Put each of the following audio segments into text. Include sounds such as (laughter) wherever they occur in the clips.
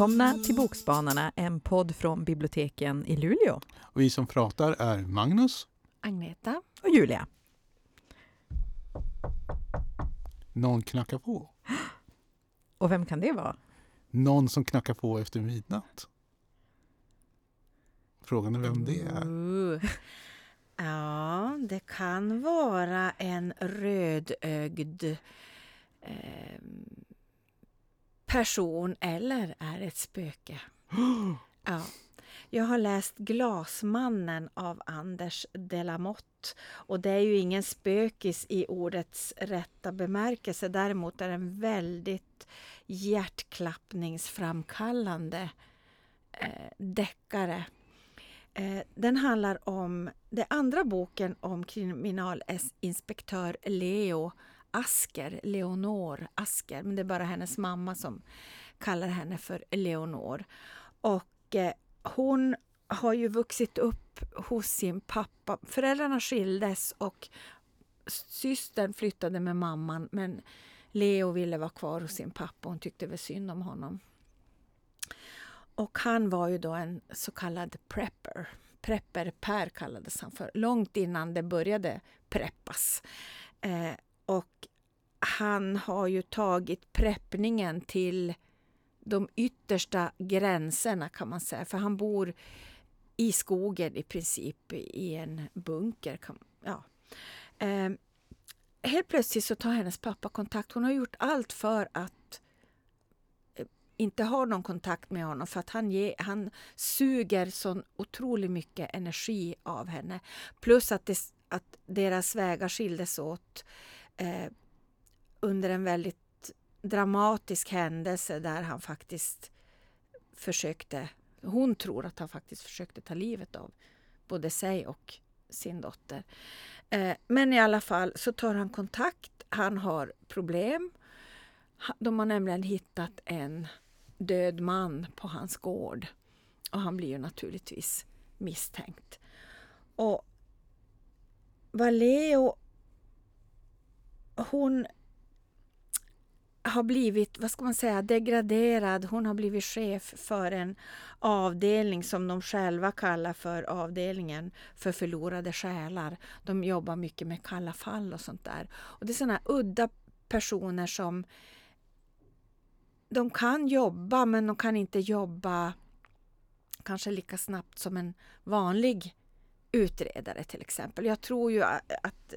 Välkomna till Bokspanarna, en podd från biblioteken i Luleå. Och vi som pratar är Magnus. Agneta. Och Julia. Någon knackar på. Och vem kan det vara? Någon som knackar på efter midnatt. Frågan är vem det är. Uh. Ja, det kan vara en rödögd eh, person eller är ett spöke. (gasps) Ja. Jag har läst Glasmannen av Anders Delamotte och det är ju ingen spökis i ordets rätta bemärkelse. Däremot är den väldigt hjärtklappningsframkallande eh, deckare. Eh, den handlar om den andra boken om kriminalinspektör Leo Asker, Leonor Asker, men det är bara hennes mamma som kallar henne för Leonor. Och eh, hon har ju vuxit upp hos sin pappa. Föräldrarna skildes och systern flyttade med mamman men Leo ville vara kvar hos sin pappa hon tyckte väl synd om honom. Och han var ju då en så kallad prepper. Prepper Per kallades han för, långt innan det började preppas. Eh, och han har ju tagit preppningen till de yttersta gränserna kan man säga. För han bor i skogen i princip i en bunker. Ja. Eh, helt plötsligt så tar hennes pappa kontakt. Hon har gjort allt för att eh, inte ha någon kontakt med honom för att han, ge, han suger så otroligt mycket energi av henne. Plus att, det, att deras vägar skildes åt eh, under en väldigt dramatisk händelse där han faktiskt försökte, hon tror att han faktiskt försökte ta livet av både sig och sin dotter. Eh, men i alla fall så tar han kontakt, han har problem. De har nämligen hittat en död man på hans gård och han blir ju naturligtvis misstänkt. Och Valeo hon har blivit, vad ska man säga, degraderad. Hon har blivit chef för en avdelning som de själva kallar för avdelningen för förlorade själar. De jobbar mycket med kalla fall och sånt där. Och det är sådana udda personer som de kan jobba men de kan inte jobba kanske lika snabbt som en vanlig utredare till exempel. Jag tror ju att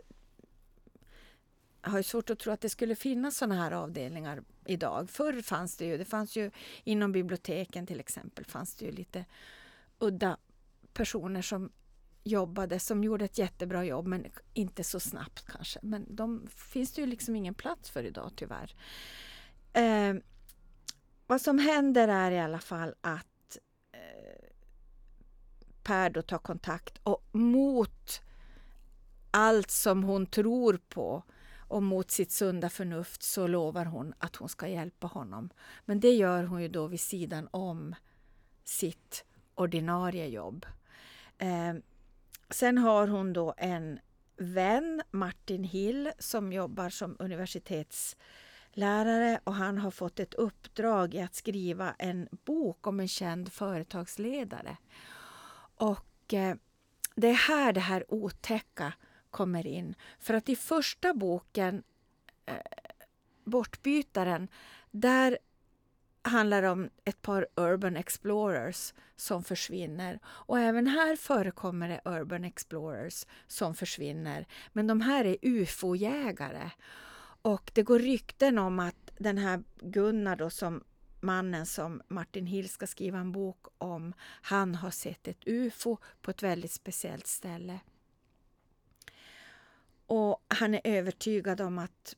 jag har svårt att tro att det skulle finnas sådana här avdelningar idag. Förr fanns det ju, det fanns ju inom biblioteken till exempel, fanns det ju lite udda personer som jobbade, som gjorde ett jättebra jobb men inte så snabbt kanske. Men de finns det ju liksom ingen plats för idag tyvärr. Eh, vad som händer är i alla fall att eh, Per då tar kontakt och mot allt som hon tror på och mot sitt sunda förnuft så lovar hon att hon ska hjälpa honom. Men det gör hon ju då vid sidan om sitt ordinarie jobb. Eh, sen har hon då en vän, Martin Hill, som jobbar som universitetslärare och han har fått ett uppdrag i att skriva en bok om en känd företagsledare. Och eh, det är här det här otäcka kommer in. För att i första boken, eh, Bortbytaren, där handlar det om ett par Urban Explorers som försvinner. Och även här förekommer det Urban Explorers som försvinner. Men de här är ufo-jägare. Och det går rykten om att den här Gunnar då som mannen som Martin Hill ska skriva en bok om, han har sett ett ufo på ett väldigt speciellt ställe. Och han är övertygad om att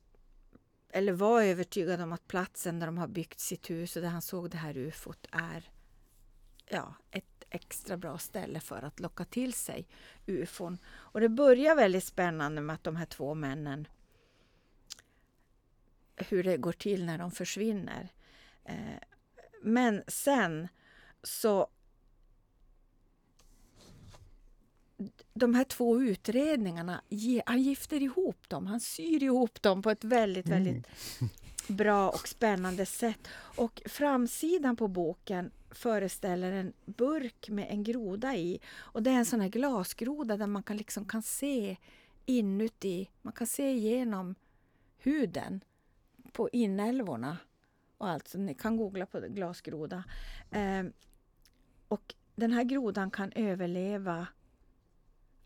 eller var övertygad om att platsen där de har byggt sitt hus och där han såg det här ufot är ja, ett extra bra ställe för att locka till sig ufon. Och det börjar väldigt spännande med att de här två männen hur det går till när de försvinner. Eh, men sen så de här två utredningarna, han gifter ihop dem, han syr ihop dem på ett väldigt, mm. väldigt bra och spännande sätt. Och framsidan på boken föreställer en burk med en groda i. Och det är en sån här glasgroda där man kan, liksom kan se inuti, man kan se igenom huden på inälvorna och allt. Så ni kan googla på glasgroda. Eh, och den här grodan kan överleva.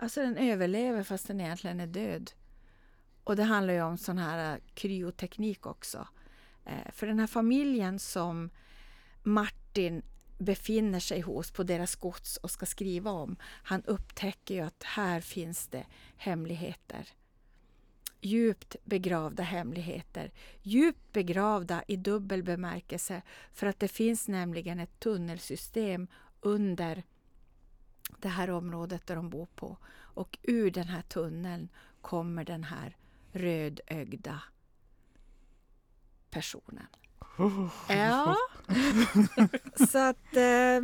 Alltså den överlever fast den egentligen är död. Och det handlar ju om sån här eh, kryoteknik också. Eh, för den här familjen som Martin befinner sig hos på deras gods och ska skriva om, han upptäcker ju att här finns det hemligheter. Djupt begravda hemligheter. Djupt begravda i dubbel bemärkelse för att det finns nämligen ett tunnelsystem under det här området där de bor på. Och ur den här tunneln kommer den här rödögda personen. Ja. (laughs) Så att eh,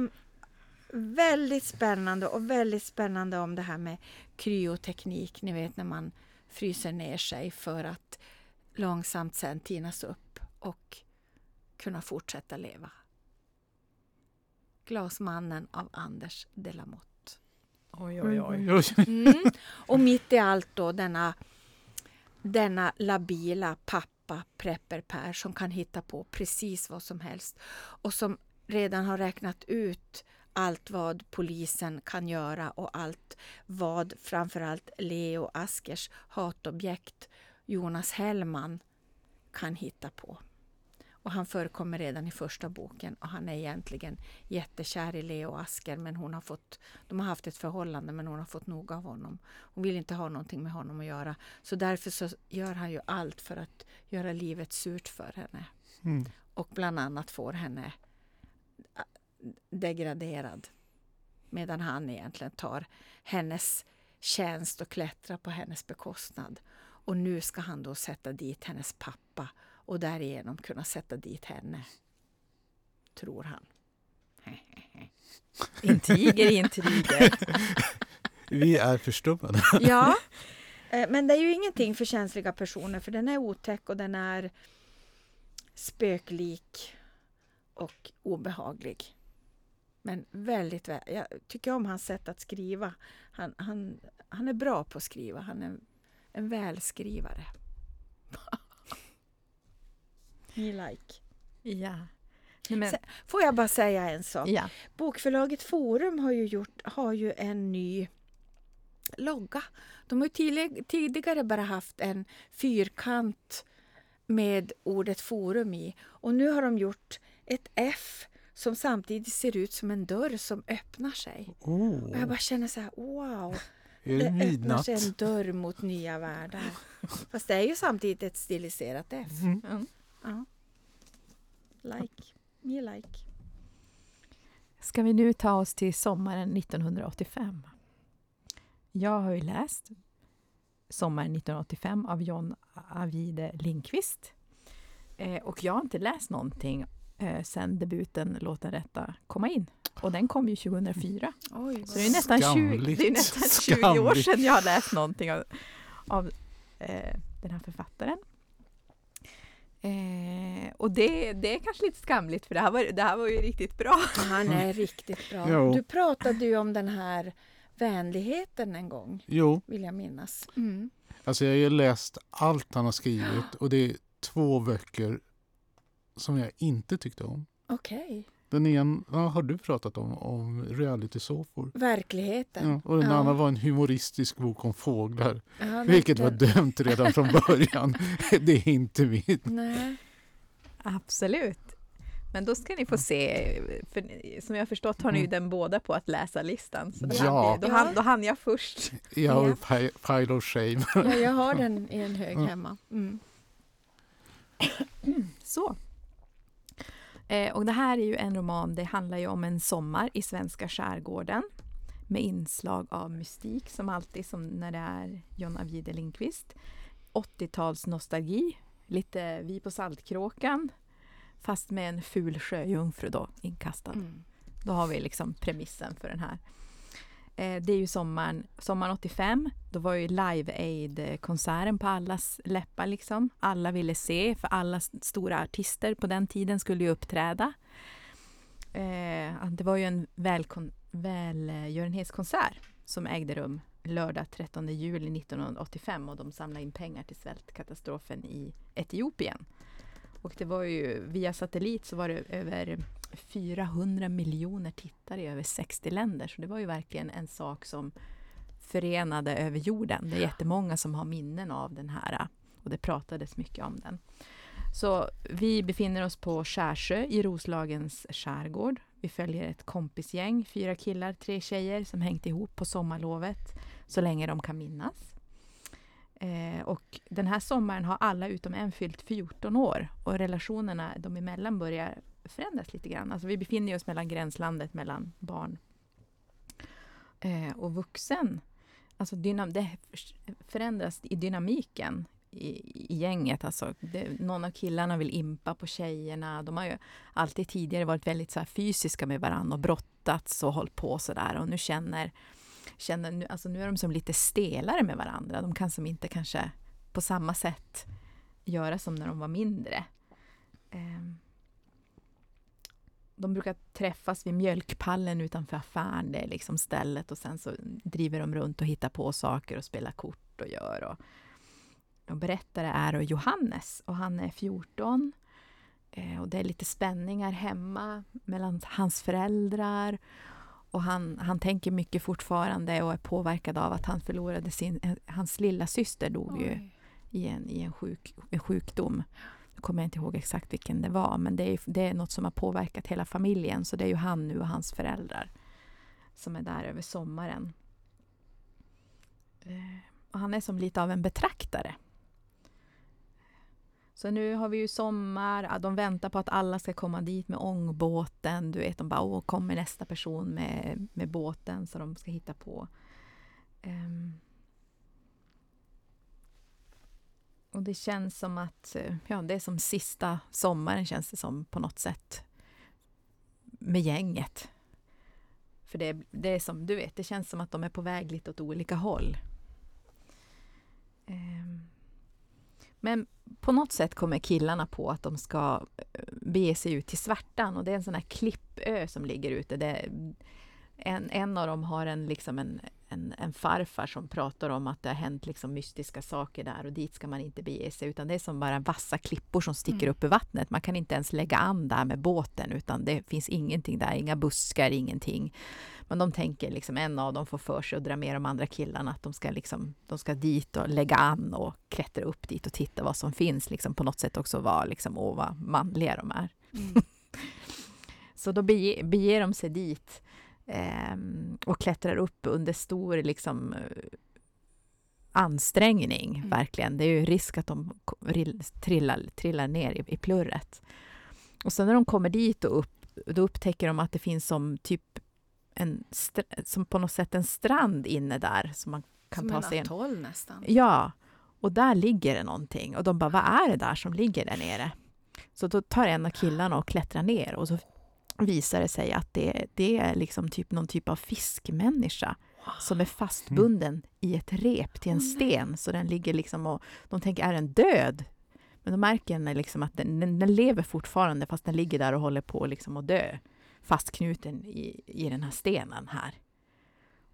väldigt spännande och väldigt spännande om det här med kryoteknik. Ni vet när man fryser ner sig för att långsamt sen tinas upp och kunna fortsätta leva. Glasmannen av Anders Delamotte. Oj, oj, oj. Mm. Och mitt i allt då denna, denna labila pappa Prepper-Per som kan hitta på precis vad som helst och som redan har räknat ut allt vad polisen kan göra och allt vad framförallt Leo Askers hatobjekt Jonas Hellman kan hitta på. Och han förekommer redan i första boken och han är egentligen jättekär i Leo Asker men hon har fått, de har haft ett förhållande men hon har fått nog av honom. Hon vill inte ha någonting med honom att göra. Så därför så gör han ju allt för att göra livet surt för henne. Mm. Och bland annat får henne degraderad. Medan han egentligen tar hennes tjänst och klättrar på hennes bekostnad. Och nu ska han då sätta dit hennes pappa och därigenom kunna sätta dit henne. Tror han. (laughs) Intriger, intriger. (laughs) Vi är förstummade. (laughs) Ja, eh, men det är ju ingenting för känsliga personer för den är otäck och den är spöklik och obehaglig. Men väldigt, vä- jag tycker om hans sätt att skriva. Han, han, han är bra på att skriva, han är en välskrivare. Me like. Ja. Men, Sen- Får jag bara säga en sak? ja. Bokförlaget Forum har ju, gjort, har ju en ny logga. De har tidigare bara haft en fyrkant med ordet forum i. Och nu har de gjort ett F som samtidigt ser ut som en dörr som öppnar sig. Oh, Och jag bara känner så här, wow! är Det det öppnar sig en dörr mot nya världar. (laughs) Fast det är ju samtidigt ett stiliserat F. Mm. Mm. Ja. Like. Me like. Ska vi nu ta oss till sommaren 1985? Jag har ju läst Sommaren 1985 av John Avide Lindqvist. Eh, och jag har inte läst någonting eh, sen debuten Låt den rätta komma in. Och den kom ju 2004. Oj, Så det är nästan 20, Skamligt. det är nästan 20 år sedan jag har läst någonting av, av eh, den här författaren. Eh, och det, det är kanske lite skamligt för det här var, det här var ju riktigt bra. Han är riktigt bra. Jo. Du pratade ju om den här vänligheten en gång, Jo, vill jag minnas. Mm. alltså jag har ju läst allt han har skrivit och det är två böcker som jag inte tyckte om. Okej. Den ena har du pratat om, om reality-såpor. Verkligheten. Ja, och den Ja. andra var en humoristisk bok om fåglar. Ja, Vilket var dömt redan från början. (laughs) det är inte mitt. Nej. Absolut. Men då ska ni få se, för som jag förstått har ni ju Mm. den båda på att läsa-listan. Så då, Ja. då, hann, då hann jag först. Jag har Ja. pi- pile of shame. Ja, jag har (laughs) den i en hög hemma. Mm. Så. Eh, och det här är ju en roman, det handlar ju om en sommar i svenska skärgården med inslag av mystik som alltid som när det är John Ajvide Lindqvist. 80-tals nostalgi, lite Vi på Saltkråkan fast med en ful sjöjungfru då inkastad. Mm. Då har vi liksom premissen för den här. Eh, det är ju sommaren, sommaren 85. Då var ju Live Aid-konserten på allas läppar. Liksom. Alla ville se, för alla stora artister på den tiden skulle ju uppträda. Eh, det var ju en välkon, välgörenhetskonsert som ägde rum lördag 13 juli 1985 och de samlade in pengar till svältkatastrofen i Etiopien. Och det var ju via satellit så var det över 400 miljoner tittare i över 60 länder. Så det var ju verkligen en sak som förenade över jorden. Det är jättemånga som har minnen av den här och det pratades mycket om den. Så vi befinner oss på Skärsjö i Roslagens skärgård. Vi följer ett kompisgäng, fyra killar, tre tjejer som hängt ihop på sommarlovet så länge de kan minnas. Eh, och den här sommaren har alla utom en fyllt 14 år och relationerna de emellan börjar förändras lite grann. Alltså vi befinner oss mellan gränslandet mellan barn eh, och vuxen. Alltså dynam det förändras i dynamiken i, i gänget. Alltså det, någon av killarna vill impa på tjejerna. De har ju alltid tidigare varit väldigt så fysiska med varandra och brottats och hållit på sådär. Och nu känner, känner nu, alltså nu är de som lite stelare med varandra. De kan som inte kanske på samma sätt göra som när de var mindre. Um, de brukar träffas vid mjölkpallen utanför affären, det är liksom stället och sen så driver de runt och hittar på saker och spelar kort och gör. Och, och berättare är Johannes och han är 14 eh, och det är lite spänningar hemma mellan hans föräldrar och han, han tänker mycket fortfarande och är påverkad av att han förlorade sin... Eh, hans lilla syster dog Oj. ju i en, i en, sjuk, en sjukdom. Nu kommer jag inte ihåg exakt vilken det var, men det är, det är något som har påverkat hela familjen. Så det är ju han nu och hans föräldrar som är där över sommaren. Eh, och han är som lite av en betraktare. Så nu har vi ju sommar, de väntar på att alla ska komma dit med ångbåten. Du vet, de bara, åh, kommer nästa person med, med båten så de ska hitta på. Um, Och det känns som att, eh, ja, det är som sista sommaren känns det som på något sätt. Med gänget. För det, det är som, du vet, det känns som att de är på väg lite åt olika håll. Ehm. Men på något sätt kommer killarna på att de ska eh, bege sig ut till Svärtan och det är en sån här klippö som ligger ute. Det, en, en av dem har en, liksom en, en, en, farfar som pratar om att det har hänt liksom mystiska saker där och dit ska man inte bege sig utan det är som bara vassa klippor som sticker mm. upp i vattnet. Man kan inte ens lägga an där med båten utan det finns ingenting där, inga buskar, ingenting. Men de tänker liksom, en av dem får för sig att dra med de andra killarna att de ska, liksom, de ska dit och lägga an och klättra upp dit och titta vad som finns. Liksom på något sätt också vara liksom, åh vad manliga de är. Mm. (laughs) Så då beger, beger de sig dit och klättrar upp under stor liksom, ansträngning, mm. verkligen. Det är ju risk att de trillar, trillar ner i, i plurret. Och sen när de kommer dit och upp, då upptäcker de att det finns som typ en, som på något sätt en strand inne där som man kan som ta sig en atoll nästan. Ja, och där ligger det någonting. Och de bara, vad är det där som ligger där nere? Så då tar en av killarna och klättrar ner och så visar det sig att det, det är liksom typ någon typ av fiskmänniska som är fastbunden mm. i ett rep till en sten. Så den ligger liksom och de tänker, är den död? Men de märker liksom att den, den, den, lever fortfarande fast den ligger där och håller på liksom att dö. Fastknuten i, i den här stenen här.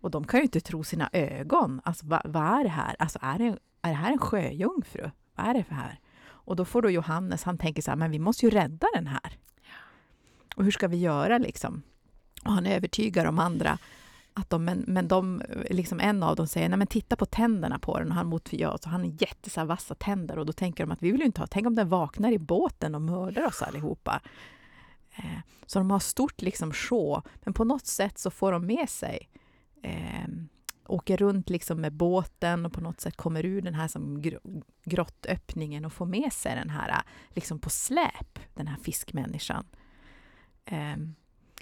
Och de kan ju inte tro sina ögon. Alltså vad, vad är det här? Alltså är det, är det här en sjöjungfru? Vad är det för här? Och då får då Johannes, han tänker så här, men vi måste ju rädda den här. Och hur ska vi göra liksom? Och han övertygar de andra att de, men, men de, liksom en av dem säger, nej men titta på tänderna på den och han motviljar oss och han har jättevassa tänder och då tänker de att vi vill ju inte ha, tänk om den vaknar i båten och mördar oss allihopa. Eh, så de har stort liksom sjå, men på något sätt så får de med sig eh, åker runt liksom med båten och på något sätt kommer ur den här som grottöppningen och får med sig den här liksom på släp, den här fiskmänniskan eh,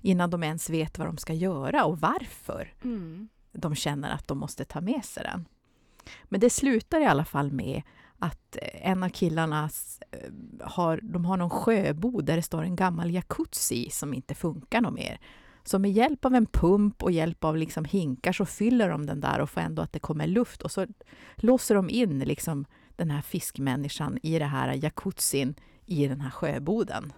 innan de ens vet vad de ska göra och varför mm. de känner att de måste ta med sig den. Men det slutar i alla fall med att en av killarna eh, har, de har någon sjöbod där det står en gammal jacuzzi som inte funkar något mer. Så med hjälp av en pump och hjälp av liksom hinkar så fyller de den där och får ändå att det kommer luft och så låser de in liksom den här fiskmänniskan i det här jacuzzin i den här sjöboden.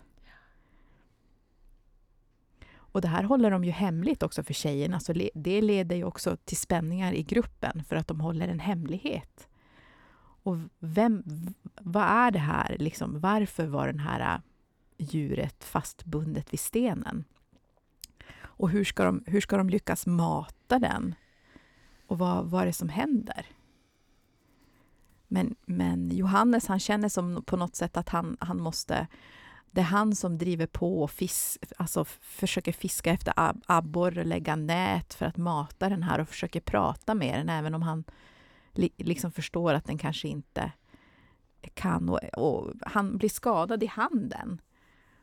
Och det här håller de ju hemligt också för tjejerna, så det leder ju också till spänningar i gruppen för att de håller en hemlighet. Och vem, vad är det här? Liksom, varför var det här äh, djuret fastbundet vid stenen? Och hur ska de, hur ska de lyckas mata den? Och vad, vad är det som händer? Men, men Johannes han känner som på något sätt att han, han måste... Det är han som driver på och fis, alltså försöker fiska efter ab abborre, lägga nät för att mata den här och försöker prata med den, även om han li, liksom förstår att den kanske inte kan. Och, och, han blir skadad i handen.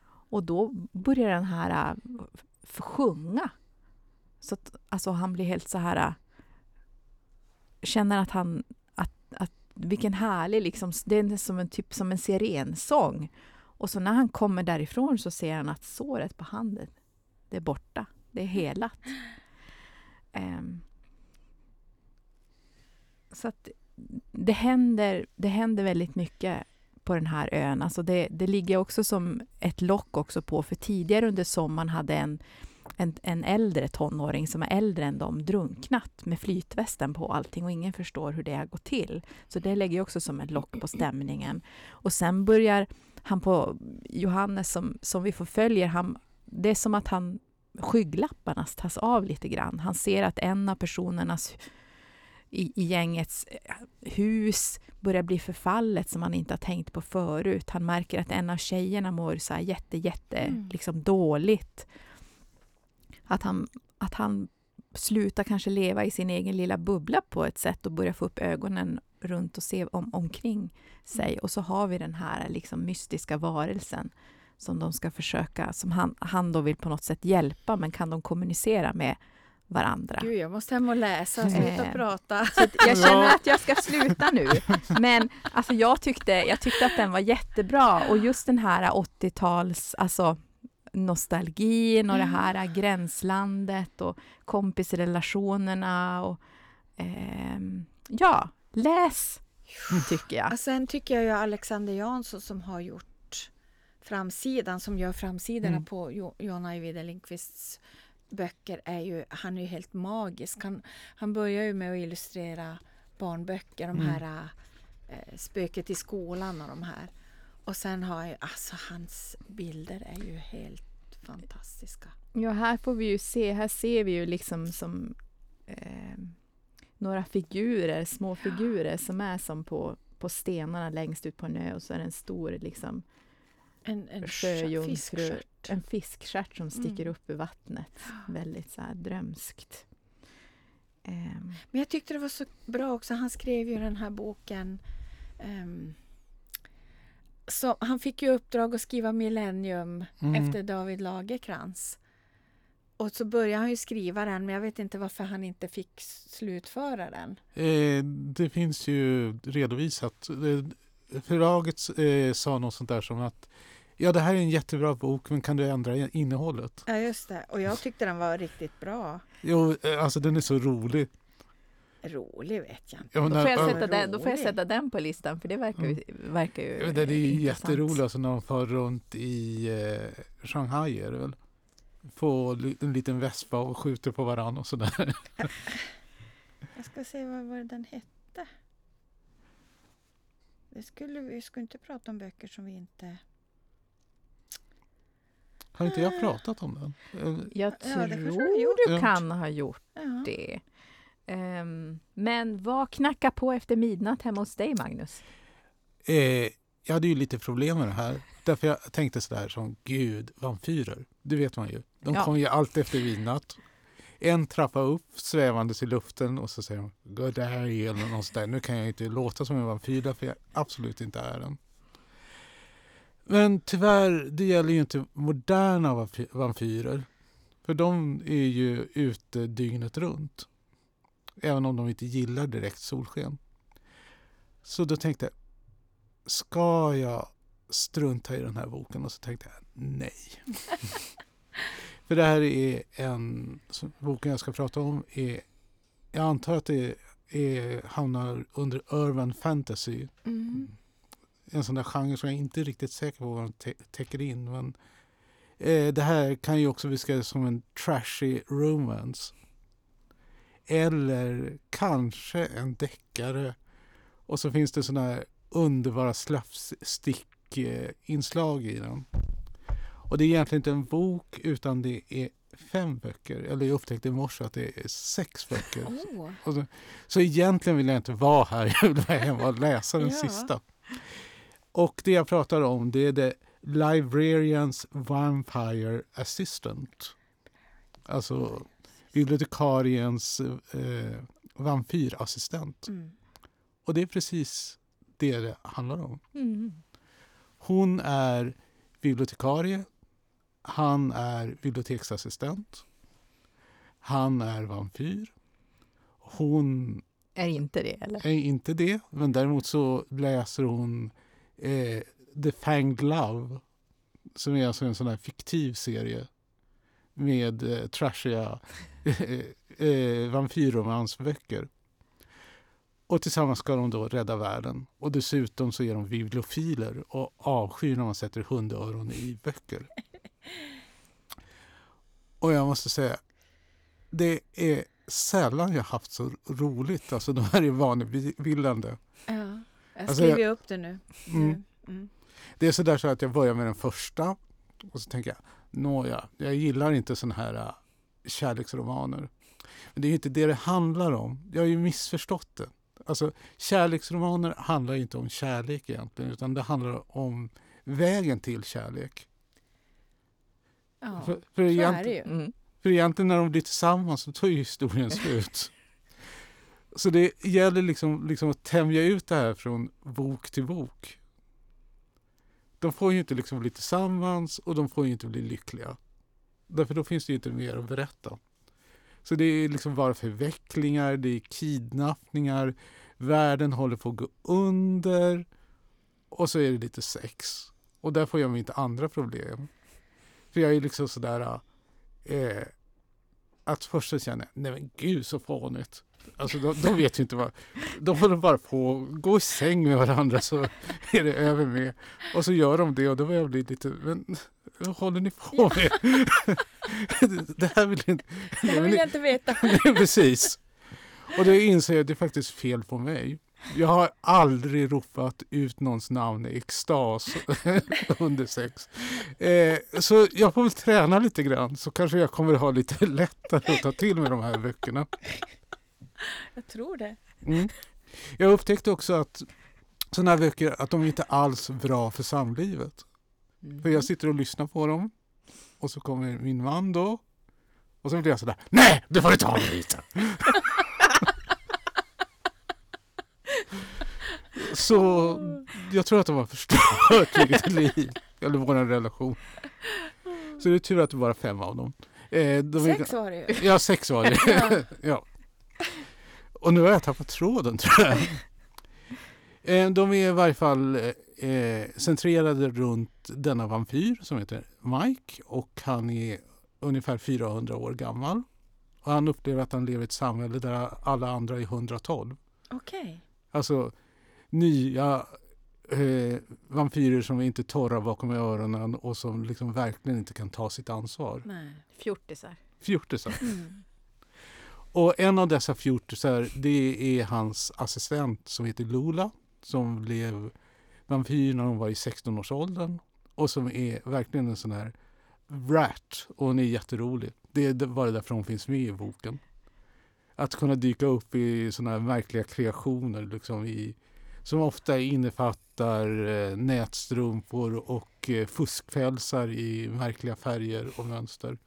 Och då börjar den här äh, sjunga. Så att, alltså han blir helt så här... Äh, känner att han vilken härlig, liksom, det är som en, typ som en sirensång. Och så när han kommer därifrån så ser han att såret på handen, det är borta. Det är helat. Um, så att det händer, det händer väldigt mycket på den här ön. Alltså det, det ligger också som ett lock också på, för tidigare under sommaren hade en en, en äldre tonåring som är äldre än dem drunknat med flytvästen på allting och ingen förstår hur det har gått till. Så det lägger också som ett lock på stämningen. Och sen börjar han på Johannes som, som vi förföljer, han, det är som att han skygglapparna tas av lite grann. Han ser att en av personernas i, i gängets eh, hus börjar bli förfallet som han inte har tänkt på förut. Han märker att en av tjejerna mår så här jätte, jätte mm. liksom dåligt. Att han, att han slutar kanske leva i sin egen lilla bubbla på ett sätt och börjar få upp ögonen runt och se om, omkring sig. Och så har vi den här liksom mystiska varelsen som de ska försöka, som han, han då vill på något sätt hjälpa, men kan de kommunicera med varandra? Gud, jag måste hem och läsa, sluta eh, prata. Så jag känner att jag ska sluta nu. Men alltså, jag, tyckte, jag tyckte att den var jättebra och just den här 80-tals, alltså nostalgin och mm. det här gränslandet och kompisrelationerna och eh, ja, läs tycker jag. Och sen tycker jag ju Alexander Jansson som har gjort framsidan, som gör framsidorna mm. på jo Jonna Ajvide Lindqvists böcker är ju, han är ju helt magisk. Han, han börjar ju med att illustrera barnböcker, de mm. här äh, Spöket i skolan och de här. Och sen har jag, alltså hans bilder är ju helt fantastiska. Ja, här får vi ju se, här ser vi ju liksom som eh, några figurer, små figurer som är som på, på stenarna längst ut på en ö och så är det en stor liksom en, en sjöjungfru, en fiskstjärt som sticker mm. upp ur vattnet. Väldigt så här drömskt. Um. Men jag tyckte det var så bra också, han skrev ju den här boken um, så han fick ju uppdrag att skriva Millennium mm. efter David Lagerkrans. Och så började han ju skriva den, men jag vet inte varför han inte fick slutföra den. Eh, det finns ju redovisat. Förlaget eh, sa något sånt där som att Ja, det här är en jättebra bok, men kan du ändra innehållet? Ja, just det. Och jag tyckte den var riktigt bra. Jo, eh, alltså den är så rolig. Rolig vet jag inte. Ja, då, får jag sätta den, då får jag sätta den på listan, för det verkar ju, mm. verkar ju ja, Det är ju jätteroligt alltså, när de far runt i eh, Shanghai, är det väl? Får en liten vespa och skjuter på varandra och sådär. (laughs) jag ska se vad, vad den hette. Det skulle, vi skulle inte prata om böcker som vi inte... Har inte jag pratat om den? Jag ja, tror du kan ha gjort ja. det. Um, men vad knackar på efter midnatt hemma hos dig, Magnus? Eh, jag hade ju lite problem med det här. Därför jag tänkte sådär som, gud, vampyrer, det vet man ju. De ja. kommer ju alltid efter midnatt. En trappa upp, svävandes i luften och så säger de, gå där eller något där. Nu kan jag inte låta som en vampyr därför jag absolut inte är en. Men tyvärr, det gäller ju inte moderna vampyrer. För de är ju ute dygnet runt. Även om de inte gillar direkt solsken. Så då tänkte jag, ska jag strunta i den här boken? Och så tänkte jag, nej. (laughs) För det här är en, boken jag ska prata om är, jag antar att det är, hamnar under urban fantasy. Mm. En sån där genre som jag inte är riktigt säker på vad den täcker in. Men eh, det här kan ju också beskrivas som en trashy romance. Eller kanske en deckare. Och så finns det såna här underbara slapstick-inslag i den. Och det är egentligen inte en bok utan det är fem böcker. Eller jag upptäckte i morse att det är sex böcker. Oh. Så, så egentligen vill jag inte vara här, (laughs) jag vill vara hemma och läsa den Ja. sista. Och det jag pratar om det är The Librarians Vampire Assistant. Alltså bibliotekariens eh, vampyrassistent. Mm. Och det är precis det det handlar om. Mm. Hon är bibliotekarie. Han är biblioteksassistent. Han är vampyr. Hon Är inte det, eller? är inte det, men däremot så läser hon eh, The Fanged Love som är alltså en sån här fiktiv serie med eh, trashiga (laughs) eh, eh, vampyrromansböcker. Och tillsammans ska de då rädda världen. Och dessutom så är de bibliofiler och avskyr när man sätter hundöron i böcker. (laughs) Och jag måste säga, det är sällan jag haft så roligt. Alltså de här är vanebildande. Ja. Jag Alltså, skriver jag- upp det nu. Mm. Nu. Mm. Det är sådär så att jag börjar med den första och så tänker jag, nåja, jag gillar inte sådana här äh, kärleksromaner. Men det är ju inte det det handlar om. Jag har ju missförstått det. Alltså, kärleksromaner handlar inte om kärlek egentligen, utan det handlar om vägen till kärlek. Ja, För, för, så är egent, det ju. Mm. för egentligen när de blir tillsammans så tar ju historien (laughs) slut. Så det gäller liksom, liksom att tämja ut det här från bok till bok. De får ju inte liksom bli tillsammans och de får ju inte bli lyckliga. Därför då finns det ju inte mer att berätta. Så det är liksom bara förvecklingar, det är kidnappningar, världen håller på att gå under och så är det lite sex. Och där får jag mitt andra problem. För jag är liksom sådär eh, att först så känner jag, nej men gud så fånigt. Alltså de, de vet ju inte vad, de håller bara på att gå i säng med varandra så är det över med. Och så gör de det och då börjar jag bli lite, men vad håller ni på med? (laughs) det här vill inte, Det vill jag inte veta. (laughs) Nej, precis. Och då inser jag att det är faktiskt fel på mig. Jag har aldrig ropat ut någons namn i extas (laughs) under sex. Eh, så jag får väl träna lite grann så kanske jag kommer att ha lite lättare att ta till med de här böckerna. (laughs) Jag tror det. Mm. Jag upptäckte också att sådana här böcker att de inte alls är bra för samlivet. Mm. För jag sitter och lyssnar på dem och så kommer min man då och så blir jag sådär Nej, det får du ta lite. (laughs) Så jag tror att de har förstört mitt liv, eller vår relation. Så det är tur att det bara är fem av dem. Eh, de är- Sex var det ju. Ja, sex var det. (laughs) Ja. ja. Och nu har jag tappat tråden tror jag. (laughs) Eh, De är i varje fall eh, centrerade runt denna vampyr som heter Mike och han är ungefär 400 år gammal. Och han upplever att han lever i ett samhälle där alla andra är 112. Okej. Alltså nya eh, vampyrer som är inte torra bakom öronen och som liksom verkligen inte kan ta sitt ansvar. Nej. Fjortisar. Fjortisar. Mm. Och en av dessa fjortisar det är hans assistent som heter Lola som blev vampyr när hon var i 16-årsåldern och som är verkligen en sån här rat och hon är jätterolig. Det är bara därför hon finns med i boken. Att kunna dyka upp i såna här märkliga kreationer liksom i, som ofta innefattar eh, nätstrumpor och eh, fuskpälsar i märkliga färger och mönster.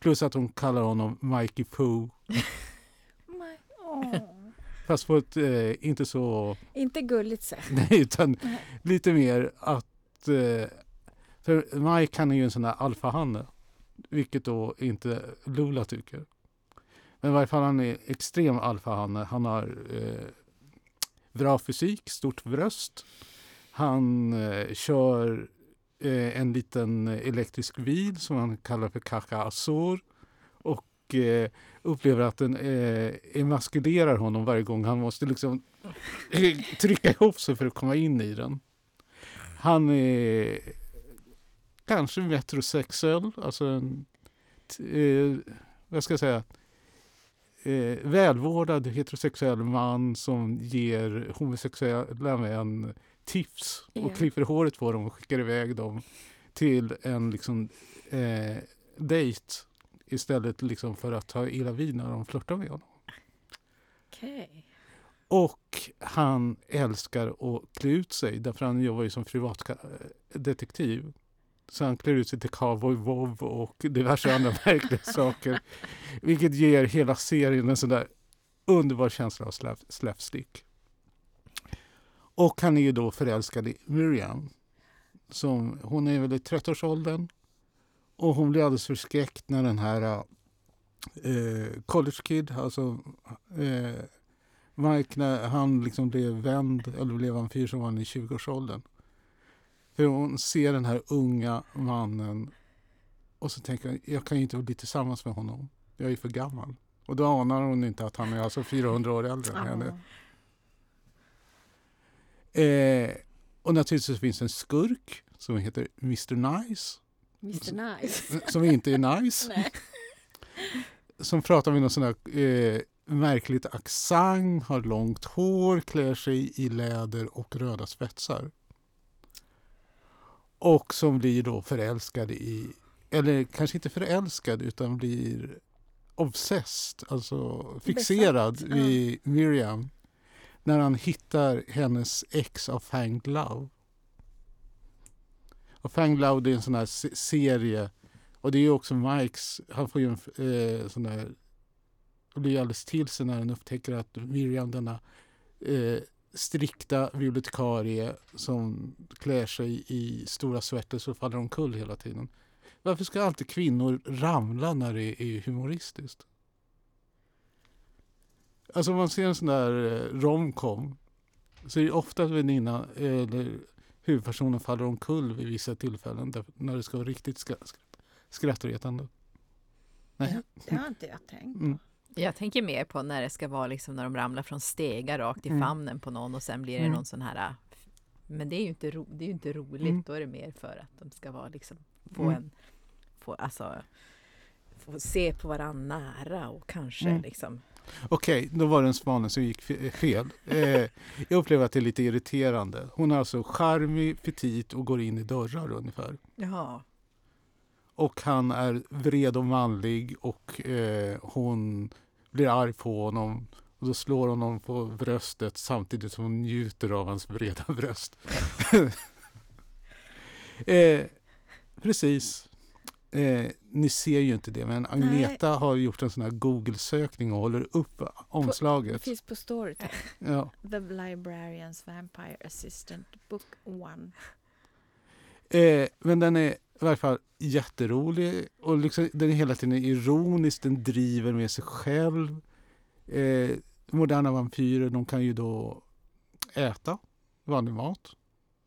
Plus att hon kallar honom Mikey Pooh (laughs) Nej. Åh. Fast på ett eh, inte så, Inte gulligt sätt. (laughs) nej utan Nej. lite mer att, eh, för Mike han är ju en sån här alfahanne, vilket då inte Lula tycker. Men i varje fall han är extrem alfahanne. Han har eh, bra fysik, stort bröst. Han eh, kör eh, en liten elektrisk bil som han kallar för Kaka Azor och eh, upplever att den eh, emaskulerar honom varje gång han måste liksom (laughs) trycka ihop sig för att komma in i den. Han är kanske metrosexuell, alltså en, eh, vad ska jag säga, eh, välvårdad heterosexuell man som ger homosexuella män tips och yeah. klipper håret på dem och skickar iväg dem till en liksom, eh, dejt istället liksom för att ta illa vid när de flörtar med honom. Okay. Och han älskar att klä ut sig därför han jobbar ju som privatdetektiv. Så han klär ut sig till cowboy Bob och diverse andra (laughs) märkliga saker. Vilket ger hela serien en sån där underbar känsla av slapstick. Och han är ju då förälskad i Miriam. Som, hon är väl i 30-årsåldern. Och hon blir alldeles förskräckt när den här eh, college kid, alltså eh, Mike, när han liksom blev vänd, eller blev vampyr som var han i 20-årsåldern. För hon ser den här unga mannen och så tänker hon, jag kan ju inte bli tillsammans med honom. Jag är ju för gammal. Och då anar hon inte att han är alltså 400 år äldre än henne. Eh, och naturligtvis finns en skurk som heter Mr Nice. Mr Nice? Som inte är nice. (laughs) som pratar med någon sån här eh, märkligt accent, har långt hår, klär sig i läder och röda spetsar. Och som blir då förälskad i, eller kanske inte förälskad utan blir obsessed, alltså fixerad Besatt, vid. Miriam när han hittar hennes ex av Fanged Love. Och Fanged Love är en sån här serie och det är också Mikes, han får ju en eh, sån där och blir alldeles till sig när han upptäcker att Miriam, denna eh, strikta bibliotekarie som klär sig i stora svetter så faller omkull hela tiden. Varför ska alltid kvinnor ramla när det är humoristiskt? Alltså om man ser en sån där eh, romcom så är det ofta att väninnan eller huvudpersonen faller omkull vid vissa tillfällen där, när det ska vara riktigt skratt, skrattretande. Nej. Det har inte jag tänkt på. Mm. Jag tänker mer på när det ska vara liksom när de ramlar från stegar rakt i mm. famnen på någon och sen blir det mm. någon sån här men det är ju inte, ro, det är inte roligt, mm. då är det mer för att de ska vara liksom få mm. en få, alltså, få se på varandra nära och kanske mm. liksom Okej, okay, då var det en spaning som gick fel. Eh, jag upplever att det är lite irriterande. Hon är alltså charmig, petit och går in i dörrar ungefär. Jaha. Och han är vred och manlig och eh, hon blir arg på honom. Och då slår hon honom på bröstet samtidigt som hon njuter av hans breda bröst. (laughs) eh, precis. Eh, ni ser ju inte det, men Agneta Nej. har gjort en sån här Google-sökning och håller upp omslaget. det finns på Storytel. (laughs) ja. The Librarians Vampire Assistant Book One. Eh, men den är i varje fall jätterolig och liksom, den är hela tiden ironisk, den driver med sig själv. Eh, moderna vampyrer de kan ju då äta vanlig mat.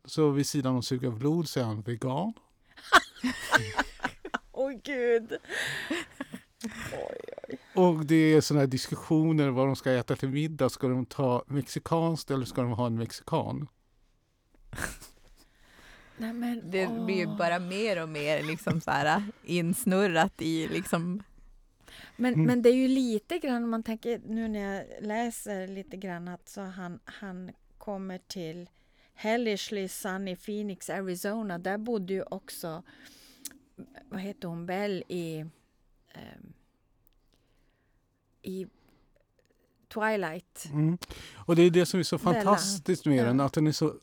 Så vid sidan av att suga blod så är han vegan. (laughs) Gud! Oj, oj. Och det är sådana här diskussioner vad de ska äta till middag. Ska de ta mexikanskt eller ska de ha en mexikan? (laughs) Nej, men, det åh. blir ju bara mer och mer liksom så här insnurrat i liksom men, mm. men det är ju lite grann, om man tänker nu när jag läser lite grann att så han, han kommer till Hellishly Sun i Phoenix, Arizona. Där bodde ju också, vad heter hon, Bell i, um, i Twilight. Mm. Och det är det som är så fantastiskt med den, att den är så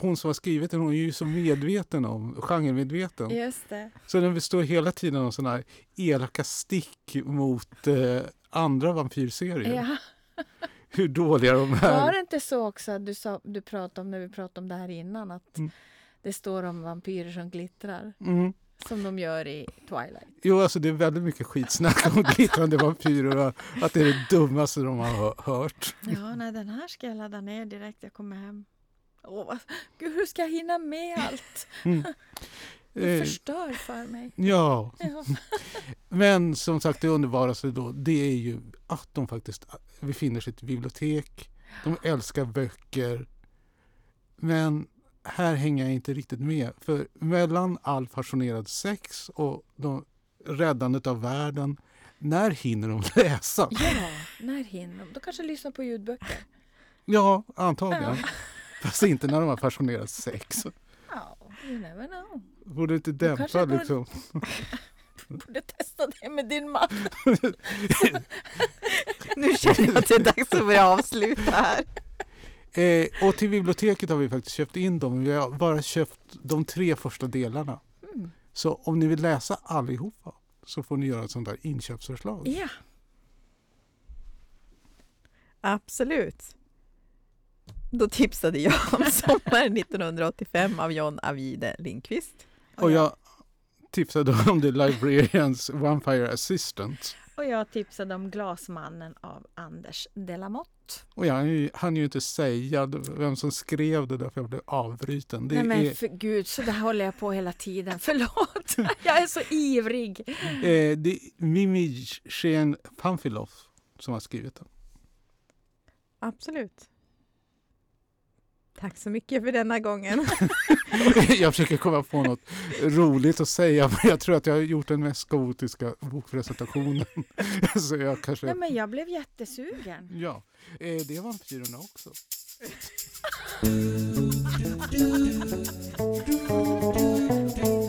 hon som har skrivit den hon är ju så medveten om, genremedveten. Just det. Så den består hela tiden av sådana här elaka stick mot eh, andra vampyrserier. Ja. (laughs) Hur dåliga de är. Var det inte så också, du, sa, du pratade om när vi pratade om det här innan, att mm. det står om vampyrer som glittrar? Mm. Som de gör i Twilight. Jo, alltså det är väldigt mycket skitsnack om glittrande vampyrer och att det är det dummaste de har hört. Ja, nej, den här ska jag ladda ner direkt jag kommer hem. Åh, Gud, hur ska jag hinna med allt? Mm. (laughs) Det Eh, förstör för mig. ja, Ja. (laughs) men som sagt det underbaraste då det är ju att de faktiskt befinner sig i ett bibliotek. De älskar böcker. Men här hänger jag inte riktigt med. För mellan all passionerad sex och de, räddandet av världen, när hinner de läsa? (laughs) ja, när hinner de? De kanske lyssnar på ljudböcker. Ja, antagligen. Ja. Fast inte när de har passionerat sex. Ja, you never know. Borde inte dämpa borde- liksom. (laughs) Borde testa det med din man. (laughs) Nu känner jag att det är dags att börja avsluta här. Eh, och till biblioteket har vi faktiskt köpt in dem. Vi har bara köpt de tre första delarna. Mm. Så om ni vill läsa allihopa så får ni göra ett sånt där inköpsförslag. Ja, Absolut. Då tipsade jag om (laughs) Sommaren 1985 av John Avide Lindqvist. Och jag tipsade om The Librarians Vampire Assistant. Och jag tipsade om Glasmannen av Anders Delamotte. Och jag hann ju inte säga vem som skrev det därför jag blev avbruten. Det Nej men är, för gud, så där håller jag på hela tiden. Förlåt, (laughs) jag är så ivrig. eh, det är Mimi Chen Pamfilov som har skrivit den. Absolut. Tack så mycket för denna gången. (laughs) jag försöker komma på något roligt att säga, men jag tror att jag har gjort den mest kaotiska bokpresentationen. (laughs) så jag kanske... Nej, men jag blev jättesugen. Ja, eh, det var vampyrerna också. (laughs)